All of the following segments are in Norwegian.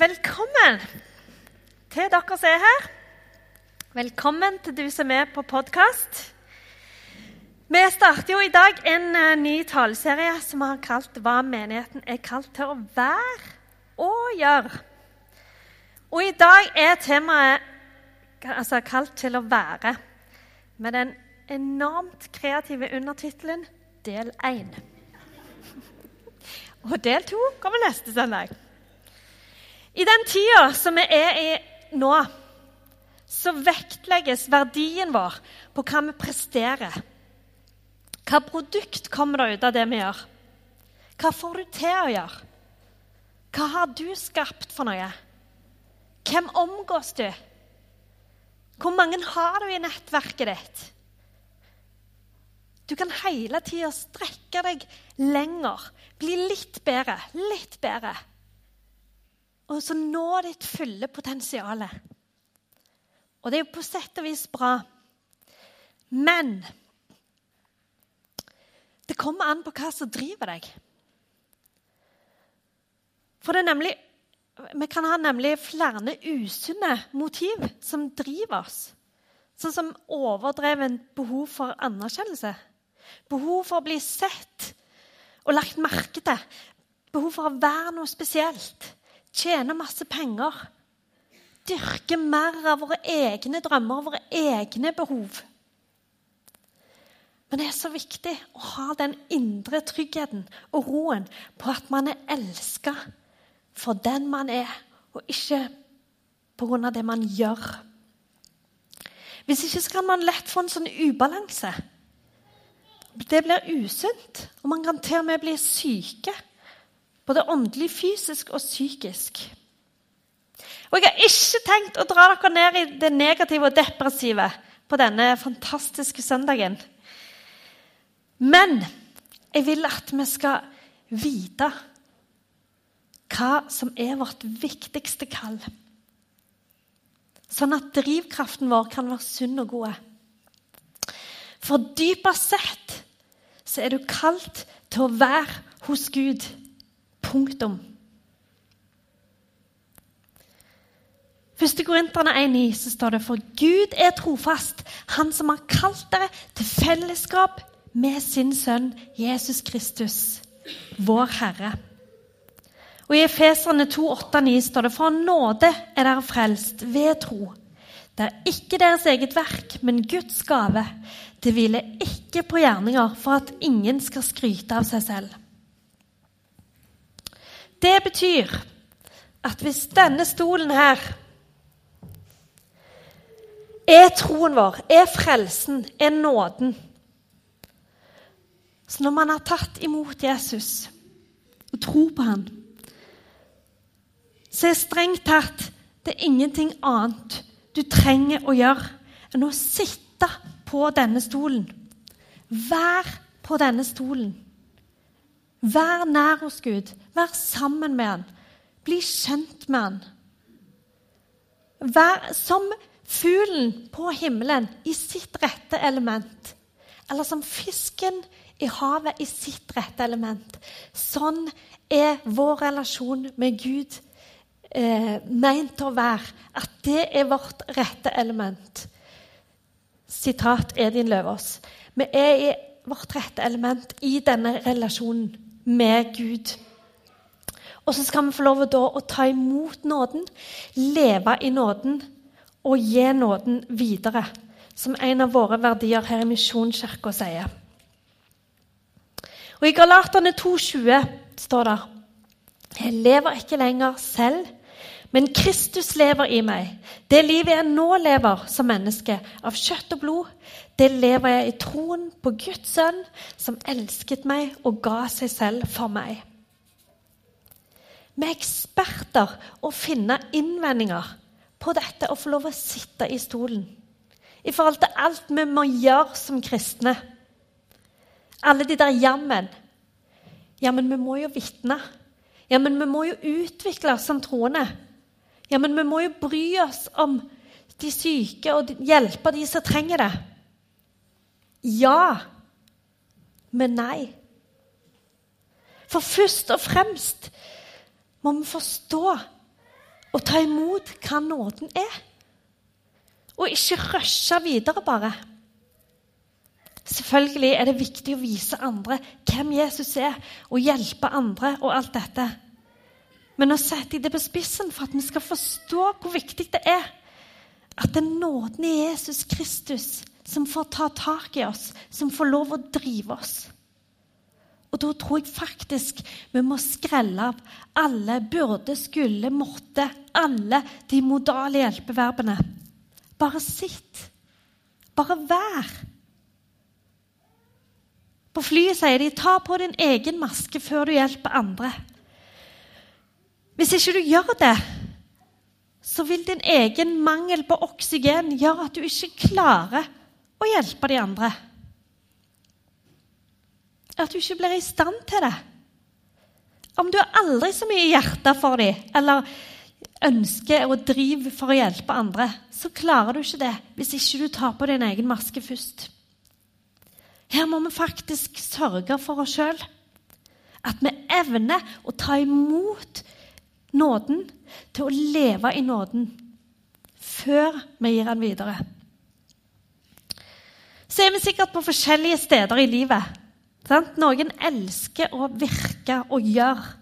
Velkommen til dere som er her. Velkommen til du som er på podkast. Vi starter jo i dag en uh, ny taleserie som har kalt 'Hva menigheten er kalt til å være og gjøre'. Og i dag er temaet altså, kalt til å være, med den enormt kreative undertittelen 'Del 1'. Og del 2 kommer neste søndag. I den tida som vi er i nå, så vektlegges verdien vår på hva vi presterer. Hva produkt kommer det ut av det vi gjør? Hva får du til å gjøre? Hva har du skapt for noe? Hvem omgås du? Hvor mange har du i nettverket ditt? Du kan hele tida strekke deg lenger, bli litt bedre, litt bedre. Og så nå ditt fulle potensial. Og det er jo på sett og vis bra. Men det kommer an på hva som driver deg. For det er nemlig Vi kan ha nemlig flere usunne motiv som driver oss. Sånn som overdreven behov for anerkjennelse. Behov for å bli sett og lagt merke til. Behov for å være noe spesielt. Tjene masse penger. Dyrke mer av våre egne drømmer og våre egne behov. Men det er så viktig å ha den indre tryggheten og roen på at man er elska for den man er, og ikke pga. det man gjør. Hvis ikke så kan man lett få en sånn ubalanse. Det blir usunt, og man kan til og med bli syke. Både åndelig, fysisk og psykisk. Og Jeg har ikke tenkt å dra dere ned i det negative og depressive på denne fantastiske søndagen. Men jeg vil at vi skal vite hva som er vårt viktigste kall. Sånn at drivkraften vår kan være sunn og god. For dypest sett så er du kalt til å være hos Gud. Punktum. Første Korinterne 1,9 så står det for Gud er trofast, Han som har kalt dere til fellesskap med sin sønn Jesus Kristus, vår Herre. Og I Efeserne 2,8-9 står det for nåde er dere frelst ved tro. Det er ikke deres eget verk, men Guds gave. Det hviler ikke på gjerninger for at ingen skal skryte av seg selv. Det betyr at hvis denne stolen her er troen vår, er frelsen, er nåden Så når man har tatt imot Jesus og tror på han, så er strengt tatt det er ingenting annet du trenger å gjøre enn å sitte på denne stolen. Vær på denne stolen. Vær nær hos Gud. Vær sammen med han. Bli kjent med han. Vær som fuglen på himmelen i sitt rette element. Eller som fisken i havet i sitt rette element. Sånn er vår relasjon med Gud eh, meint å være. At det er vårt rette element. Sitat Edin Løvaas. Vi er i vårt rette element i denne relasjonen med Gud. Og så skal vi få lov å, å ta imot nåden, leve i nåden og gi nåden videre. Som en av våre verdier her i Misjonskirka sier. Og I Galaterne 2,20 står det Jeg lever ikke lenger selv, men Kristus lever i meg. Det livet jeg nå lever som menneske, av kjøtt og blod, det lever jeg i troen på Guds sønn, som elsket meg og ga seg selv for meg. Vi er eksperter å finne innvendinger på dette å få lov å sitte i stolen. I forhold til alt vi må gjøre som kristne. Alle de der jammen. Ja, men vi må jo vitne. Ja, men vi må jo utvikle oss som troende. Ja, men vi må jo bry oss om de syke og hjelpe de som trenger det. Ja, men nei. For først og fremst må vi forstå og ta imot hva nåden er. Og ikke rushe videre, bare. Selvfølgelig er det viktig å vise andre hvem Jesus er, og hjelpe andre og alt dette. Men nå setter jeg det på spissen for at vi skal forstå hvor viktig det er at det er nåden i Jesus Kristus som får ta tak i oss, som får lov å drive oss. Og da tror jeg faktisk vi må skrelle av alle burde, skulle, måtte, alle de modale hjelpeverbene. Bare sitt. Bare vær. På flyet sier de 'ta på din egen maske før du hjelper andre'. Hvis ikke du gjør det, så vil din egen mangel på oksygen gjøre at du ikke klarer å hjelpe de andre. At du ikke blir i stand til det. Om du har aldri så mye hjerte for dem, eller ønsker og driv for å hjelpe andre, så klarer du ikke det hvis ikke du tar på din egen maske først. Her må vi faktisk sørge for oss sjøl. At vi evner å ta imot nåden til å leve i nåden før vi gir den videre. Så er vi sikkert på forskjellige steder i livet. Sant? Noen elsker å virke og gjøre,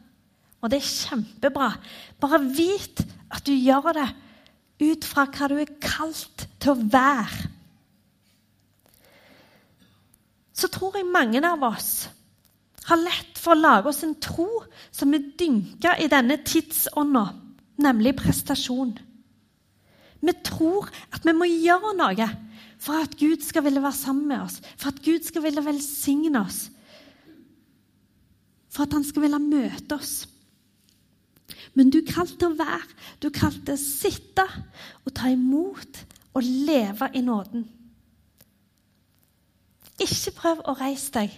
og det er kjempebra. Bare vit at du gjør det ut fra hva du er kalt til å være. Så tror jeg mange av oss har lett for å lage oss en tro som er dynka i denne tidsånda, nemlig prestasjon. Vi tror at vi må gjøre noe for at Gud skal ville være sammen med oss, for at Gud skal ville velsigne oss, for at han skal ville møte oss. Men du kalte å være, du kalte å sitte og ta imot og leve i nåden. Ikke prøv å reise deg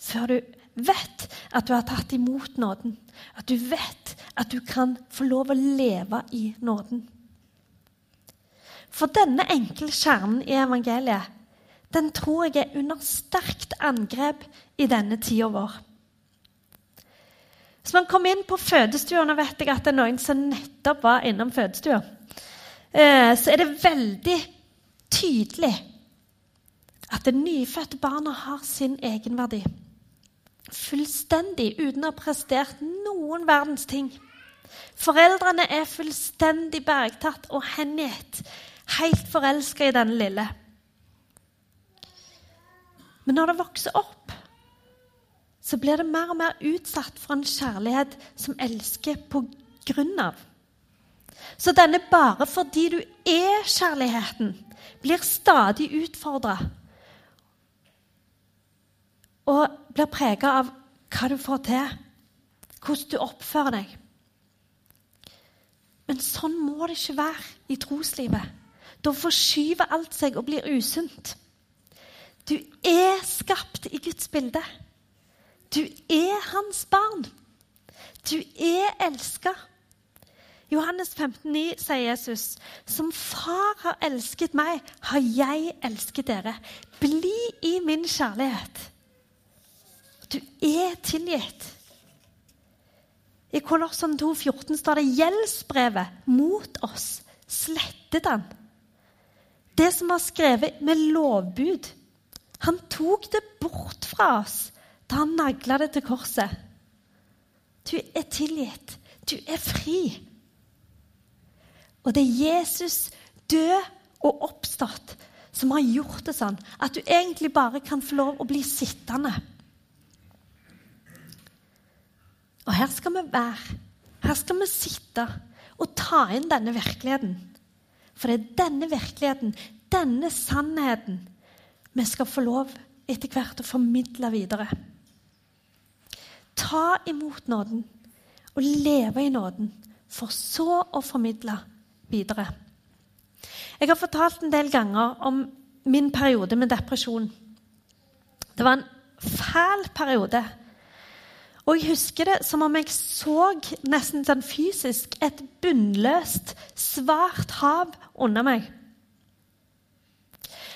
før du vet at du har tatt imot nåden. At du vet at du kan få lov å leve i nåden. For denne enkle kjernen i evangeliet den tror jeg er under sterkt angrep i denne tida vår. Hvis man kommer inn på fødestua Nå vet jeg at det er noen som nettopp var innom fødestua. Eh, så er det veldig tydelig at det nyfødte barnet har sin egenverdi fullstendig uten å ha prestert noen verdens ting. Foreldrene er fullstendig bergtatt og hengitt, helt forelska i denne lille. Men når det vokser opp, så blir det mer og mer utsatt for en kjærlighet som elsker på grunn av. Så denne bare fordi du er kjærligheten, blir stadig utfordra og blir prega av hva du får til, hvordan du oppfører deg. Men sånn må det ikke være i troslivet. Da forskyver alt seg og blir usunt. Du er skapt i Guds bilde. Du er hans barn. Du er elska. Johannes 15, 15,9 sier Jesus, som far har elsket meg, har jeg elsket dere. Bli i min kjærlighet. Du er tilgitt. I Kolossene 2,14 står det 'gjeldsbrevet mot oss slettet han'. Det som var skrevet med lovbud. Han tok det bort fra oss da han nagla det til korset. Du er tilgitt. Du er fri. Og det er Jesus død og oppstått som har gjort det sånn at du egentlig bare kan få lov å bli sittende Og her skal vi være. Her skal vi sitte og ta inn denne virkeligheten. For det er denne virkeligheten, denne sannheten, vi skal få lov etter hvert å formidle videre. Ta imot nåden og leve i nåden, for så å formidle videre. Jeg har fortalt en del ganger om min periode med depresjon. Det var en fæl periode og jeg husker det som om jeg så nesten sånn fysisk et bunnløst, svart hav under meg.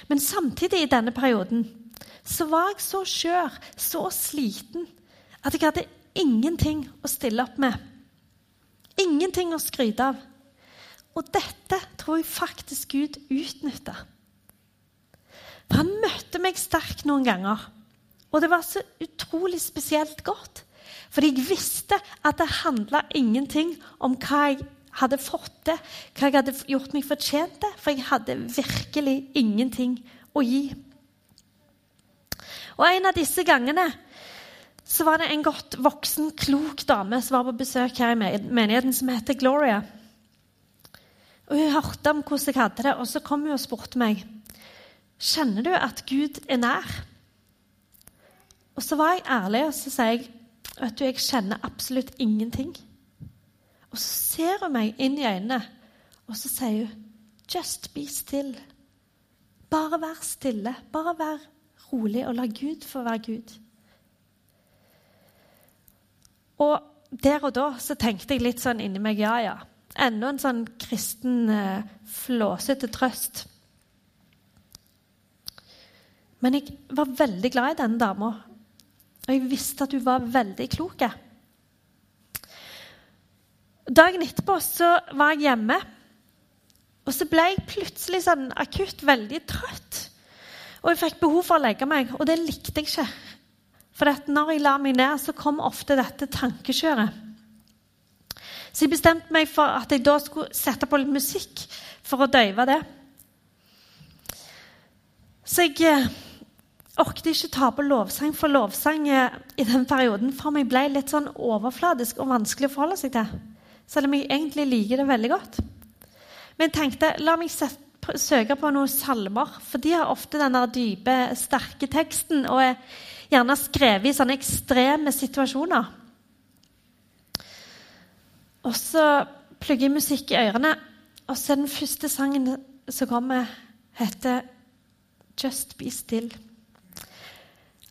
Men samtidig i denne perioden så var jeg så skjør, så sliten, at jeg hadde ingenting å stille opp med. Ingenting å skryte av. og dette tror jeg faktisk Gud utnytta. For han møtte meg sterkt noen ganger. Og det var så utrolig spesielt godt. Fordi jeg visste at det handla ingenting om hva jeg hadde fått til, hva jeg hadde gjort meg fortjent til, for jeg hadde virkelig ingenting å gi. Og En av disse gangene så var det en godt voksen, klok dame som var på besøk her i menigheten, som heter Gloria. Og Hun hørte om hvordan jeg hadde det, og så kom hun og spurte meg Kjenner du at Gud er nær. Og så var jeg ærlig, og så sier jeg vet du, jeg kjenner absolutt ingenting. Og så ser hun meg inn i øynene, og så sier hun Just be still. Bare vær stille. Bare vær rolig og la Gud få være Gud. Og der og da så tenkte jeg litt sånn inni meg ja, ja. Enda en sånn kristen, eh, flåsete trøst. Men jeg var veldig glad i denne dama, og jeg visste at hun var veldig klok. Dagen etterpå så var jeg hjemme, og så ble jeg plutselig sånn akutt veldig trøtt. Og jeg fikk behov for å legge meg, og det likte jeg ikke. For når jeg la meg ned, så kom ofte dette tankekjøret. Så jeg bestemte meg for at jeg da skulle sette på litt musikk for å døyve det. Så jeg eh, orket ikke ta på lovsang, for lovsang eh, i den perioden for meg ble litt sånn overfladisk og vanskelig å forholde seg til. Selv om jeg egentlig liker det veldig godt. Men jeg tenkte la meg søke på noen salmer, for de har ofte den dype, sterke teksten og er gjerne skrevet i sånne ekstreme situasjoner. Og så plugger jeg musikk i ørene, og så er den første sangen som kommer, heter 'Just Be Still'.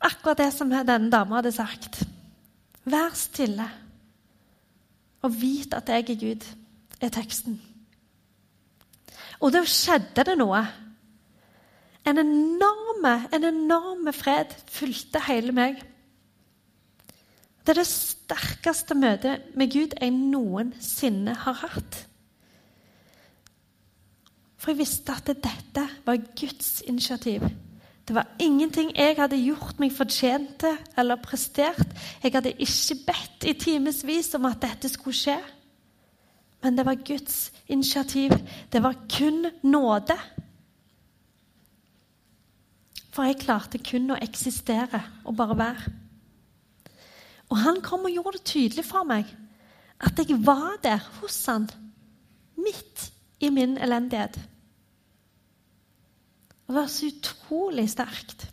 Akkurat det som denne dama hadde sagt. Vær stille og vit at jeg er Gud, er teksten. Og da skjedde det noe. En enorme, en enorme fred fulgte hele meg. Det er det sterkeste møtet med Gud jeg noensinne har hatt. For jeg visste at dette var Guds initiativ. Det var ingenting jeg hadde gjort meg fortjent til eller prestert. Jeg hadde ikke bedt i timevis om at dette skulle skje. Men det var Guds initiativ. Det var kun nåde. For jeg klarte kun å eksistere og bare være. Og han kom og gjorde det tydelig for meg at jeg var der hos han midt i min elendighet. Det var så utrolig sterkt.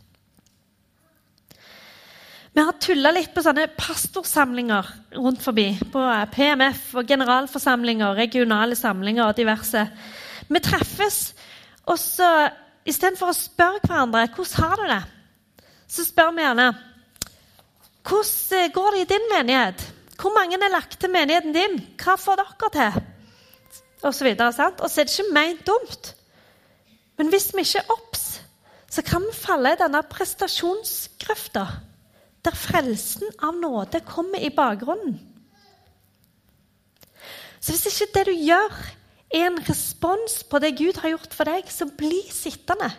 Vi har tulla litt på sånne pastorsamlinger rundt forbi. På PMF og generalforsamlinger, regionale samlinger og diverse. Vi treffes, og så istedenfor å spørre hverandre hvordan har du det, så spør vi gjerne hvordan går det i din menighet? Hvor mange er lagt til menigheten din? Hva får dere til? Og så, videre, sant? og så er det ikke ment dumt. Men hvis vi ikke er obs, så kan vi falle i denne prestasjonsgrøfta der frelsen av nåde kommer i bakgrunnen. Så hvis ikke det du gjør, er en respons på det Gud har gjort for deg, så bli sittende.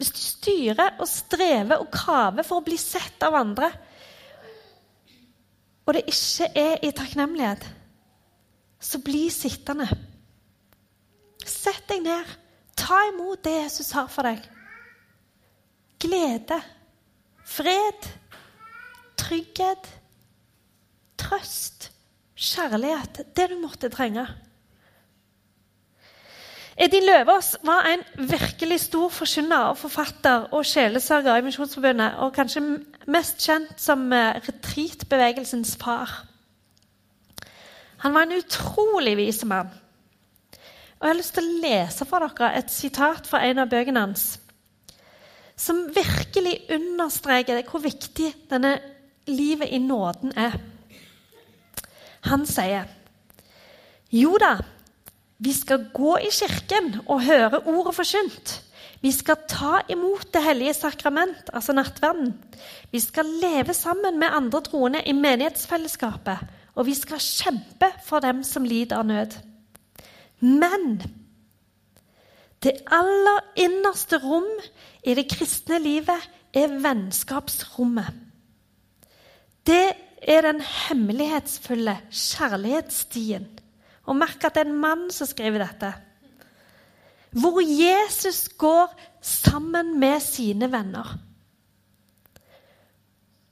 Hvis du styrer og strever og kraver for å bli sett av andre, og det ikke er i takknemlighet, så bli sittende. Sett deg ned. Ta imot det Jesus har for deg. Glede, fred, trygghet, trøst, kjærlighet. Det du måtte trenge. Edin Løvaas var en virkelig stor forkynner og forfatter og sjelesørger i Misjonsforbundet, og kanskje mest kjent som eh, retreatbevegelsens far. Han var en utrolig vis mann. Og Jeg har lyst til å lese for dere et sitat fra en av bøkene hans, som virkelig understreker hvor viktig denne livet i nåden er. Han sier jo da, vi skal gå i kirken og høre ordet forkynt. Vi skal ta imot Det hellige sakrament, altså nattverden. Vi skal leve sammen med andre troende i menighetsfellesskapet og vi skal kjempe for dem som lider av nød. Men det aller innerste rom i det kristne livet er vennskapsrommet. Det er den hemmelighetsfulle kjærlighetsstien. Og merk at det er en mann som skriver dette. Hvor Jesus går sammen med sine venner.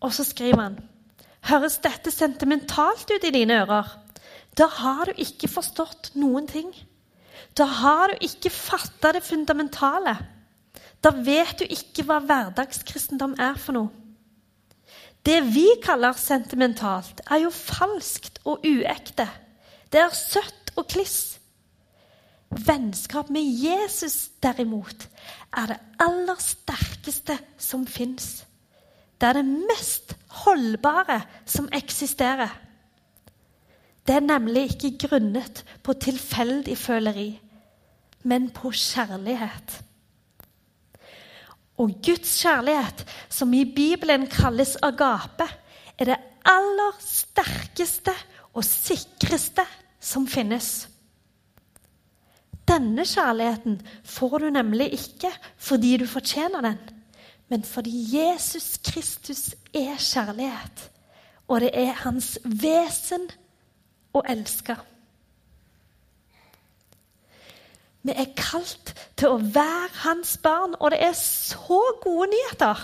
Og så skriver han Høres dette sentimentalt ut i dine ører? Da har du ikke forstått noen ting. Da har du ikke fatta det fundamentale. Da vet du ikke hva hverdagskristendom er for noe. Det vi kaller sentimentalt, er jo falskt og uekte. Det er søtt og kliss. Vennskap med Jesus, derimot, er det aller sterkeste som fins. Det er det mest holdbare som eksisterer. Det er nemlig ikke grunnet på tilfeldig føleri, men på kjærlighet. Og Guds kjærlighet, som i Bibelen kalles agape, er det aller sterkeste og sikreste som finnes. Denne kjærligheten får du nemlig ikke fordi du fortjener den, men fordi Jesus Kristus er kjærlighet, og det er hans vesen å elske. Vi er kalt til å være hans barn, og det er så gode nyheter.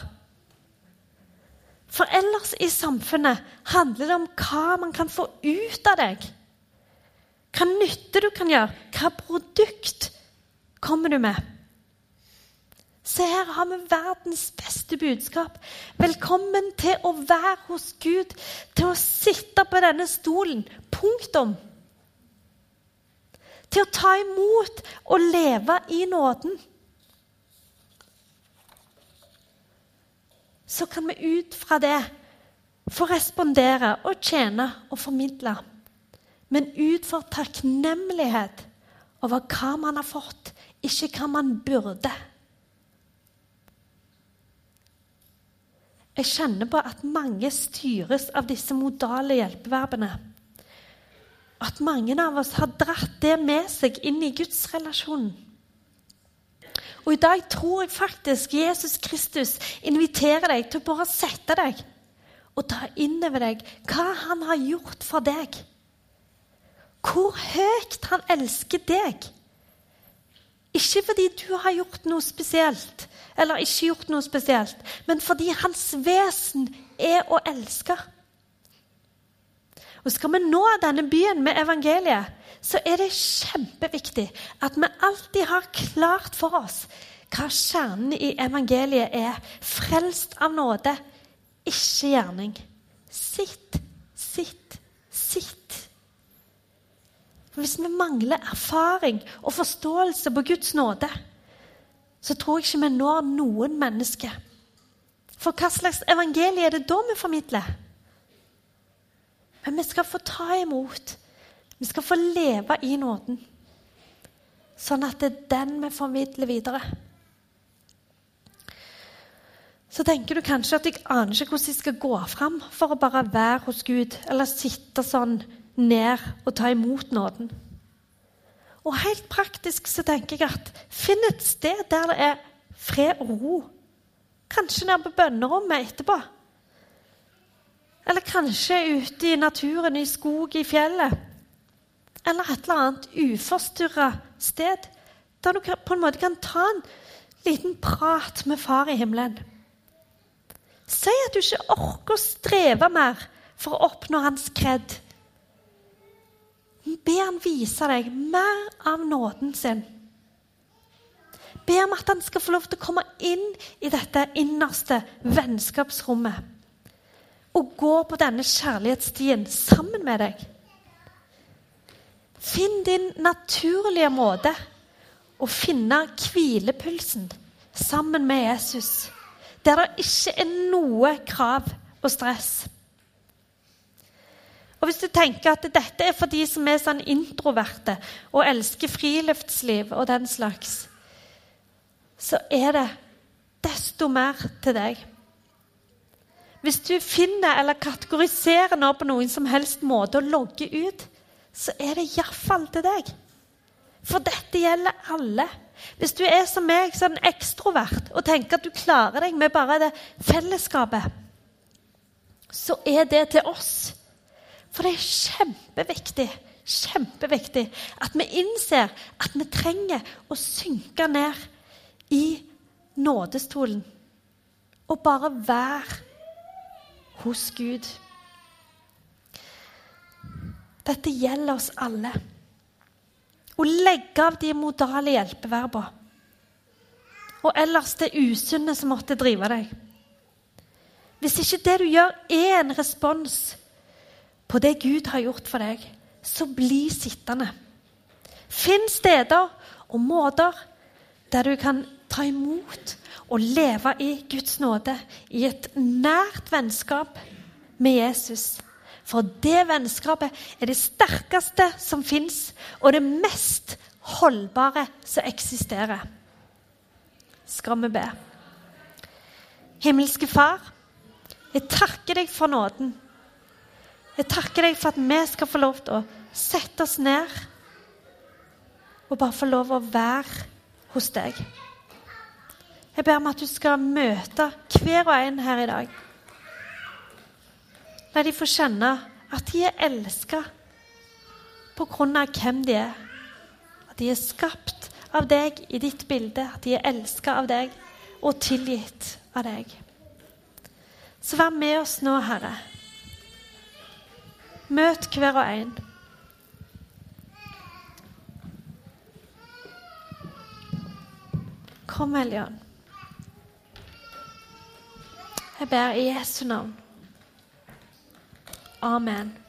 For ellers i samfunnet handler det om hva man kan få ut av deg. Hva nytte du kan gjøre. Hva produkt kommer du med? Se, her har vi verdens beste budskap. Velkommen til å være hos Gud, til å sitte på denne stolen. Punktum til å ta imot og leve i nåden. Så kan vi ut fra det få respondere og tjene og formidle. Men ut for takknemlighet over hva man har fått, ikke hva man burde. Jeg kjenner på at mange styres av disse modale hjelpeverbene at mange av oss har dratt det med seg inn i gudsrelasjonen. Og i dag tror jeg faktisk Jesus Kristus inviterer deg til å bare sette deg og ta inn over deg hva han har gjort for deg. Hvor høyt han elsker deg. Ikke fordi du har gjort noe spesielt, eller ikke gjort noe spesielt, men fordi hans vesen er å elske. Og Skal vi nå denne byen med evangeliet, så er det kjempeviktig at vi alltid har klart for oss hva kjernen i evangeliet er. Frelst av nåde, ikke gjerning. Sitt, sitt. Hvis vi mangler erfaring og forståelse på Guds nåde, så tror jeg ikke vi når noen mennesker. For hva slags evangelie er det da vi formidler? Men vi skal få ta imot. Vi skal få leve i nåden. Sånn at det er den vi formidler videre. Så tenker du kanskje at jeg aner ikke hvordan jeg skal gå fram for å bare være hos Gud, eller sitte sånn ned og ta imot nåden. Og helt praktisk så tenker jeg at finn et sted der det er fred og ro. Kanskje nede på bønnerommet etterpå. Eller kanskje ute i naturen, i skog, i fjellet. Eller et eller annet uforstyrra sted der du på en måte kan ta en liten prat med Far i himmelen. Si at du ikke orker å streve mer for å oppnå hans kred. Be han vise deg mer av nåden sin. Be om at han skal få lov til å komme inn i dette innerste vennskapsrommet og gå på denne kjærlighetsstien sammen med deg. Finn din naturlige måte å finne hvilepulsen sammen med Jesus, der det ikke er noe krav og stress. Og Hvis du tenker at dette er for de som er sånn introverte og elsker friluftsliv og den slags, så er det desto mer til deg. Hvis du finner eller kategoriserer nå på noen som helst måte å logge ut, så er det iallfall til deg. For dette gjelder alle. Hvis du er som meg, sånn ekstrovert, og tenker at du klarer deg med bare det fellesskapet, så er det til oss. For det er kjempeviktig, kjempeviktig at vi innser at vi trenger å synke ned i nådestolen og bare være hos Gud. Dette gjelder oss alle. Å legge av de modale hjelpeverbene. Og ellers det usunne som måtte drive deg. Hvis ikke det du gjør, er en respons på det Gud har gjort for deg, så bli sittende. Finn steder og måter der du kan ta imot og leve i Guds nåde, i et nært vennskap med Jesus. For det vennskapet er det sterkeste som fins, og det mest holdbare som eksisterer. Skal vi be? Himmelske Far, jeg takker deg for nåden. Jeg takker deg for at vi skal få lov til å sette oss ned og bare få lov til å være hos deg. Jeg ber om at du skal møte hver og en her i dag. La de få kjenne at de er elska på grunn av hvem de er. At de er skapt av deg i ditt bilde, at de er elska av deg og tilgitt av deg. Så vær med oss nå, Herre. Møt hver og en. Kom, Helligånd. Jeg ber i Jesu navn. Amen.